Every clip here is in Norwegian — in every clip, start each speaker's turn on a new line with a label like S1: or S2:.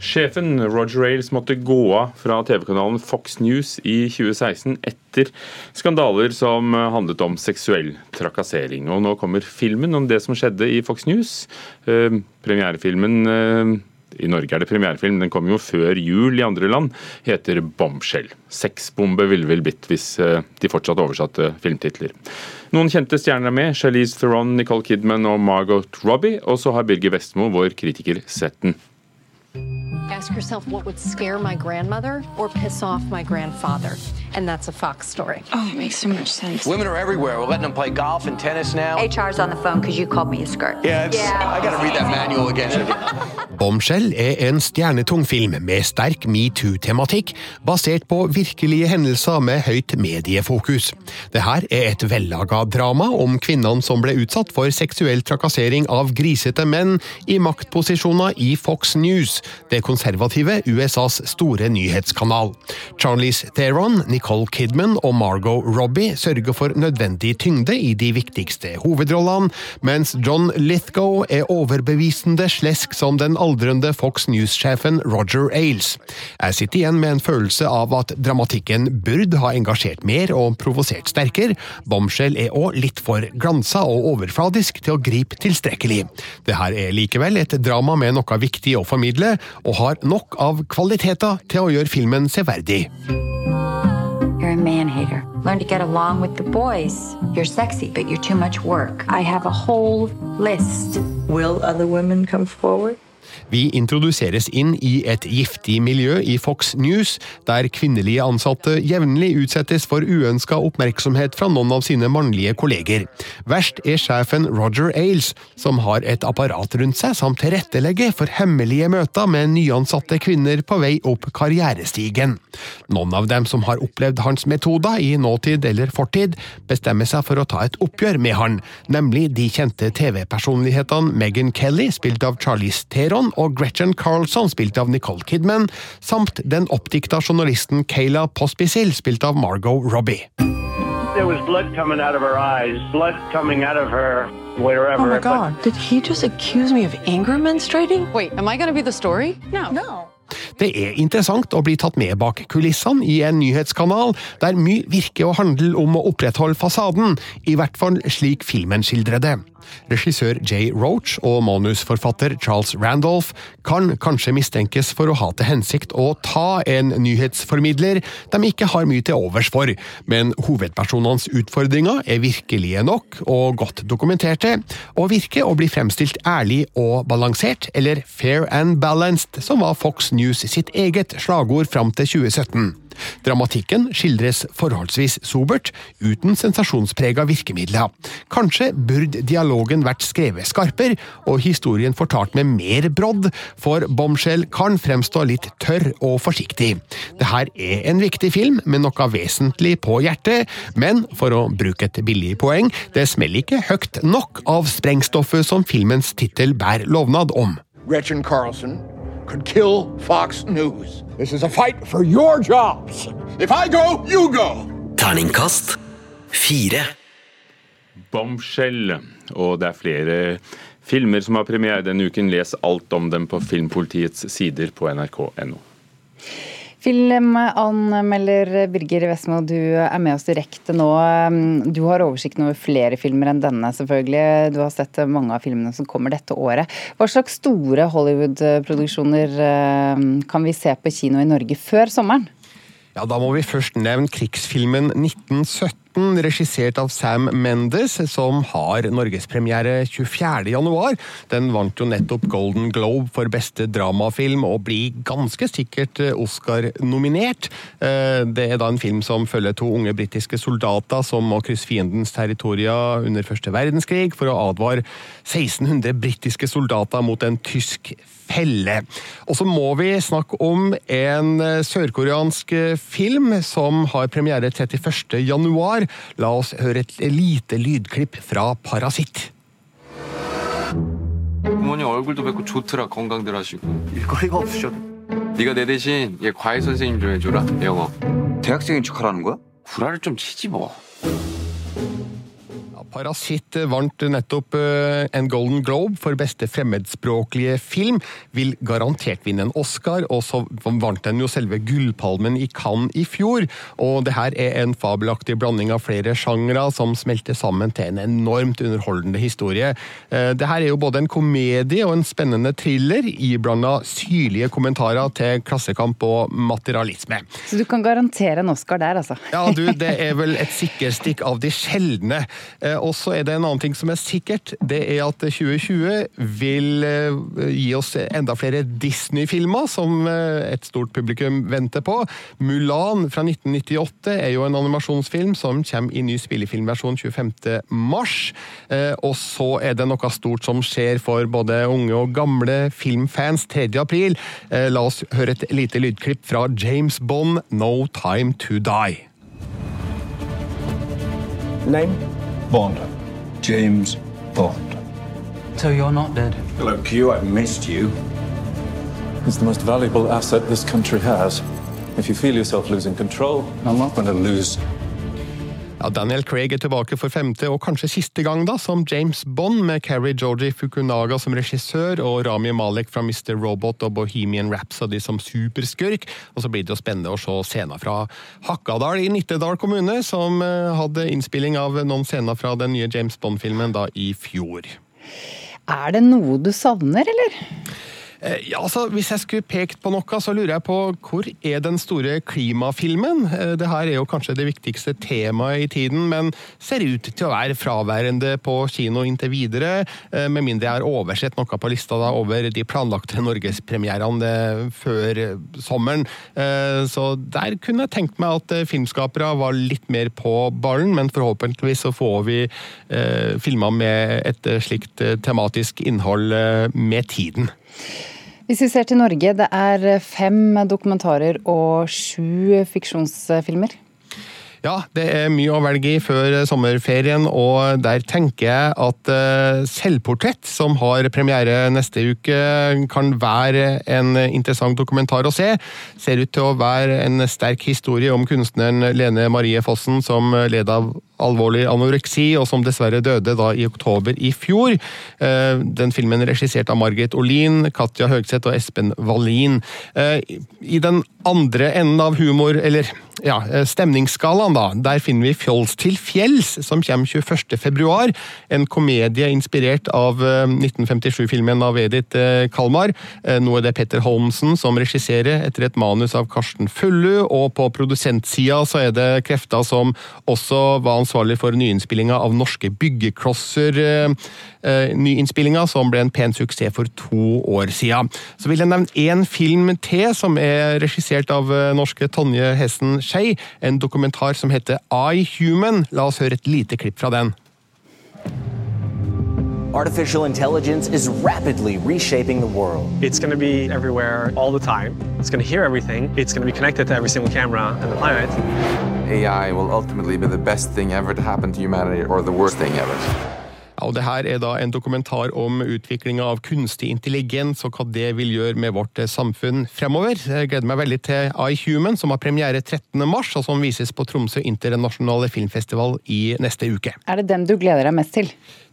S1: Sjefen Roger Ailes måtte gå av fra TV-kanalen Fox News i 2016 etter skandaler som handlet om seksuell trakassering. Og nå kommer filmen om det som skjedde i Fox News. Eh, premierefilmen eh, i Norge er det premierefilm, den kom jo før jul i andre land, heter 'Bombshell'. Sexbombe ville vel blitt hvis eh, de fortsatt oversatte filmtitler. Noen kjente stjerner er med, Charlize Theron, Nicole Kidman og Margot Robbie. Og så har Birger Vestmo, vår kritiker, sett den.
S2: Ask yourself what would scare my grandmother or piss off my grandfather. And that's a Fox story.
S3: Oh, it makes so much sense.
S4: Women are everywhere. We're letting them play golf and tennis now.
S5: HR's on the phone because you called me a skirt.
S4: Yeah, it's,
S5: Yeah.
S4: I gotta read that manual again.
S6: Bombshell er en stjernetung film med sterk metoo-tematikk, basert på virkelige hendelser med høyt mediefokus. Dette er et vellaga drama om kvinnene som ble utsatt for seksuell trakassering av grisete menn i maktposisjoner i Fox News, det konservative USAs store nyhetskanal. Charlize Theron, Nicole Kidman og Margot Robbie sørger for nødvendig tyngde i de viktigste hovedrollene, mens John Lithgow er overbevisende slesk som den aldrende Fox News-sjefen Roger Ailes. Jeg sitter igjen med en følelse av at dramatikken burde ha engasjert mer og provosert sterkere. Bombshell er òg litt for glansa og overfladisk til å gripe tilstrekkelig. Det er likevel et drama med noe viktig å formidle, og har nok av kvaliteter til å gjøre filmen severdig.
S5: You're a man hater. Learn to get along with the boys. You're sexy, but you're too much work. I have a whole list.
S3: Will other women come forward?
S6: Vi introduseres inn i et giftig miljø i Fox News, der kvinnelige ansatte jevnlig utsettes for uønska oppmerksomhet fra noen av sine mannlige kolleger. Verst er sjefen Roger Ailes, som har et apparat rundt seg som tilrettelegger for hemmelige møter med nyansatte kvinner på vei opp karrierestigen. Noen av dem som har opplevd hans metoder i nåtid eller fortid, bestemmer seg for å ta et oppgjør med han, nemlig de kjente TV-personlighetene Megan Kelly, spilt av Charlize Theron, og Gretchen Carlson, spilt av Nicole Kidman, samt den oppdikta journalisten Kayla Pospisil, spilt av Margot Robbie.
S7: There was blood coming out of her eyes, blood coming out of her wherever.
S3: Oh my
S7: but-
S3: Did he just accuse me of anger menstruating?
S8: Wait, am I going to be the story? No.
S3: No.
S6: Det er interessant å bli tatt med bak kulissene i en nyhetskanal der mye virker å handle om å opprettholde fasaden, i hvert fall slik filmen skildrer det. Regissør Jay Roach og manusforfatter Charles Randolph kan kanskje mistenkes for å ha til hensikt å ta en nyhetsformidler de ikke har mye til overs for, men hovedpersonenes utfordringer er virkelige nok og godt dokumenterte, og virker å bli fremstilt ærlig og balansert, eller fair and balanced, som var Fox News sitt eget slagord fram til 2017. Dramatikken skildres forholdsvis sobert, uten sensasjonsprega virkemidler. Kanskje burde dialogen vært skrevet skarpere, og historien fortalt med mer brodd, for Bombshell kan fremstå litt tørr og forsiktig. Dette er en viktig film med noe vesentlig på hjertet, men for å bruke et billig poeng, det smeller ikke høyt nok av sprengstoffet som filmens tittel bærer lovnad om.
S9: Gretchen Carlson could kill Fox News. This is a fight for your jobs. If I go, you go.
S10: Terningkast fire.
S1: Bombshell. Og det er flere filmer som har premiere denne uken. Les alt om dem på Filmpolitiets sider på nrk.no.
S11: Filmanmelder Birger Westmo, du er med oss direkte nå. Du har oversikten over flere filmer enn denne, selvfølgelig. Du har sett mange av filmene som kommer dette året. Hva slags store Hollywood-produksjoner eh, kan vi se på kino i Norge før sommeren?
S6: Ja, Da må vi først nevne krigsfilmen 1917, regissert av Sam Mendes, som har norgespremiere 24.1. Den vant jo nettopp Golden Globe for beste dramafilm, og blir ganske sikkert Oscar-nominert. Eh, Det er da en film som følger to unge britiske soldater som må krysse fiendens territorier under første verdenskrig for å advare 1600 britiske soldater mot en tysk felle. Og så må vi snakke om en eh, sørkoreansk eh, film som har premiere 31. januar. La oss høre et lite lydklipp fra Parasitt.
S12: 부모님 얼굴도 뵙고 좋더라 건강들 하시고.
S13: 일거리가 없으셔도
S12: 네가 내 대신 얘 과외 선생님 좀 해줘라 영어
S13: 대학생인 척하라는 거야?
S12: 구라를 좀 치지 뭐
S6: Parasitt vant nettopp eh, en Golden Globe for beste fremmedspråklige film. Vil garantert vinne en Oscar, og så vant den jo selve Gullpalmen i Cannes i fjor. Og det her er en fabelaktig blanding av flere sjangre som smelter sammen til en enormt underholdende historie. Eh, det her er jo både en komedie og en spennende thriller, iblanda syrlige kommentarer til klassekamp og materialisme.
S11: Så du kan garantere en Oscar der, altså?
S6: Ja, du, det er vel et sikkerstikk av de sjeldne. Eh, og så er det en annen ting som er sikkert. Det er at 2020 vil eh, gi oss enda flere Disney-filmer som eh, et stort publikum venter på. Mulan fra 1998 er jo en animasjonsfilm som kommer i ny spillefilmversjon 25. mars. Og så er det noe stort som skjer for både unge og gamle filmfans 3. april. La oss høre et lite lydklipp fra James Bond, No Time To Die.
S13: Name? Bond. James Bond.
S14: So you're not dead?
S13: Hello, Q. I've missed you.
S15: It's the most valuable asset this country has. If you feel yourself losing control, I'm not going to lose
S6: Ja, Daniel Craig er tilbake for femte og kanskje siste gang da, som James Bond, med Carrie Georgie Fukunaga som regissør og Rami Malek fra Mr. Robot og Bohemian Rhapsody som superskurk. Og så blir det jo spennende å se scener fra Hakkadal i Nittedal kommune, som eh, hadde innspilling av noen scener fra den nye James Bond-filmen da i fjor.
S11: Er det noe du savner, eller?
S6: Eh, ja, altså, Hvis jeg skulle pekt på noe, så lurer jeg på hvor er den store klimafilmen? Eh, det her er jo kanskje det viktigste temaet i tiden, men ser ut til å være fraværende på kino inntil videre. Eh, med mindre jeg har oversett noe på lista da, over de planlagte norgespremierene før sommeren. Så der kunne jeg tenkt meg at filmskapere var litt mer på ballen, men forhåpentligvis så får vi filmer med et slikt tematisk innhold med tiden.
S11: Hvis vi ser til Norge, det er fem dokumentarer og sju fiksjonsfilmer.
S6: Ja, det er mye å velge i før sommerferien, og der tenker jeg at uh, Selvportrett, som har premiere neste uke, kan være en interessant dokumentar å se. Ser ut til å være en sterk historie om kunstneren Lene Marie Fossen, som led av alvorlig anoreksi, og som dessverre døde da i oktober i fjor. Uh, den filmen er regissert av Margit Olin, Katja Høgseth og Espen Wallin. Uh, I den andre enden av humor, eller ja, eh, stemningsskalaen, da. Der finner vi Fjols til fjells, som kommer 21.2. En komedie inspirert av 1957-filmen eh, av Edith eh, Kalmar. Nå er det Petter Holmsen som regisserer, etter et manus av Karsten Fullu. Og på produsentsida så er det krefter som også var ansvarlig for nyinnspillinga av Norske byggeklosser. Nyinnspillinga som ble en pen suksess for to år siden. Så vil jeg nevne én film til, som er regissert av norske Tonje Hessen Skei, en dokumentar som heter I Human. La oss høre et lite klipp fra den.
S16: Artificial intelligence is rapidly reshaping the world.
S17: It's going to be everywhere all the time. It's going to hear everything. It's going to be connected to every single camera on the planet.
S12: AI will ultimately be the best thing ever to happen to humanity or the worst thing ever.
S6: Og det her er da en dokumentar om utviklinga av kunstig intelligens og hva det vil gjøre med vårt samfunn fremover. Jeg gleder meg veldig til iHuman, som har premiere 13. mars, og som vises på Tromsø internasjonale filmfestival i neste uke.
S11: Er det den du gleder deg mest til?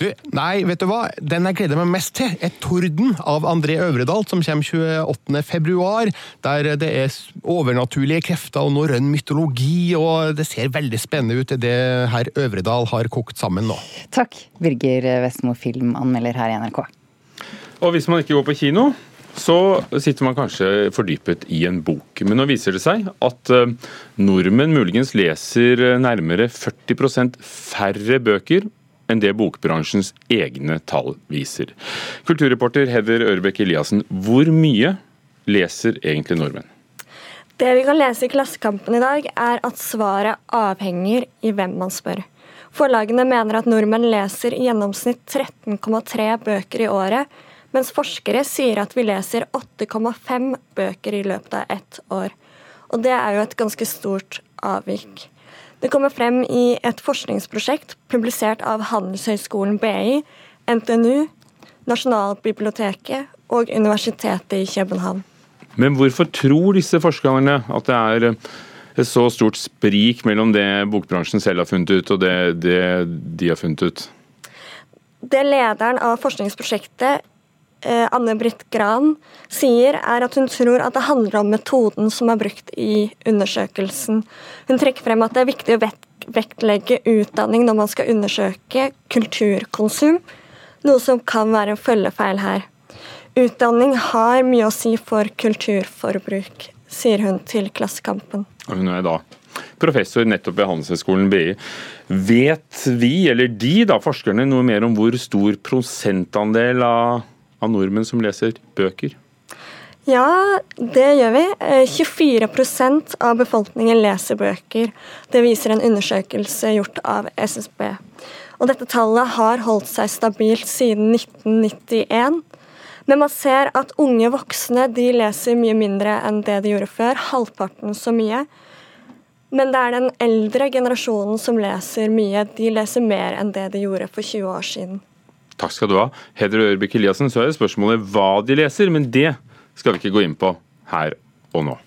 S6: Du, nei, vet du hva? Den jeg gleder meg mest til, er 'Torden' av André Øvredal, som kommer 28. februar. Der det er overnaturlige krefter og norrøn mytologi, og det ser veldig spennende ut, det herr Øvredal har kokt sammen nå.
S11: Takk, Birger Vestmo, filmanmelder her i NRK.
S1: Og hvis man ikke går på kino, så sitter man kanskje fordypet i en bok. Men nå viser det seg at eh, nordmenn muligens leser nærmere 40% færre bøker enn det bokbransjens egne tall viser. Kulturreporter Heather Ørbekk Eliassen, hvor mye leser egentlig nordmenn?
S18: Det vi kan lese i Klassekampen i dag, er at svaret avhenger i hvem man spør. Forlagene mener at nordmenn leser i gjennomsnitt 13,3 bøker i året, mens forskere sier at vi leser 8,5 bøker i løpet av ett år. Og det er jo et ganske stort avvik. Det kommer frem i et forskningsprosjekt publisert av Handelshøyskolen BI, NTNU, Nasjonalbiblioteket og Universitetet i København.
S1: Men hvorfor tror disse forskerne at det er et så stort sprik mellom det bokbransjen selv har funnet ut, og det, det de har funnet ut?
S18: Det lederen av forskningsprosjektet, eh, Anne Britt Gran, sier, er at hun tror at det handler om metoden som er brukt i undersøkelsen. Hun trekker frem at det er viktig å vektlegge utdanning når man skal undersøke kulturkonsum, noe som kan være en følgefeil her. Utdanning har mye å si for kulturforbruk, sier hun til Klassekampen.
S1: Hun er da professor nettopp ved Handelshøyskolen BI. Vet vi, eller de da, forskerne, noe mer om hvor stor prosentandel av, av nordmenn som leser bøker?
S18: Ja, det gjør vi. 24% av befolkningen leser bøker. Det viser en undersøkelse gjort av SSB. Og dette tallet har holdt seg stabilt siden 1991. Men man ser at unge voksne de leser mye mindre enn det de gjorde før. Halvparten så mye. Men det er den eldre generasjonen som leser mye. De leser mer enn det de gjorde for 20 år siden.
S1: Takk skal du ha. Heder Ørbekk Eliassen, så er det spørsmålet hva de leser, men det skal vi ikke gå inn på her og nå.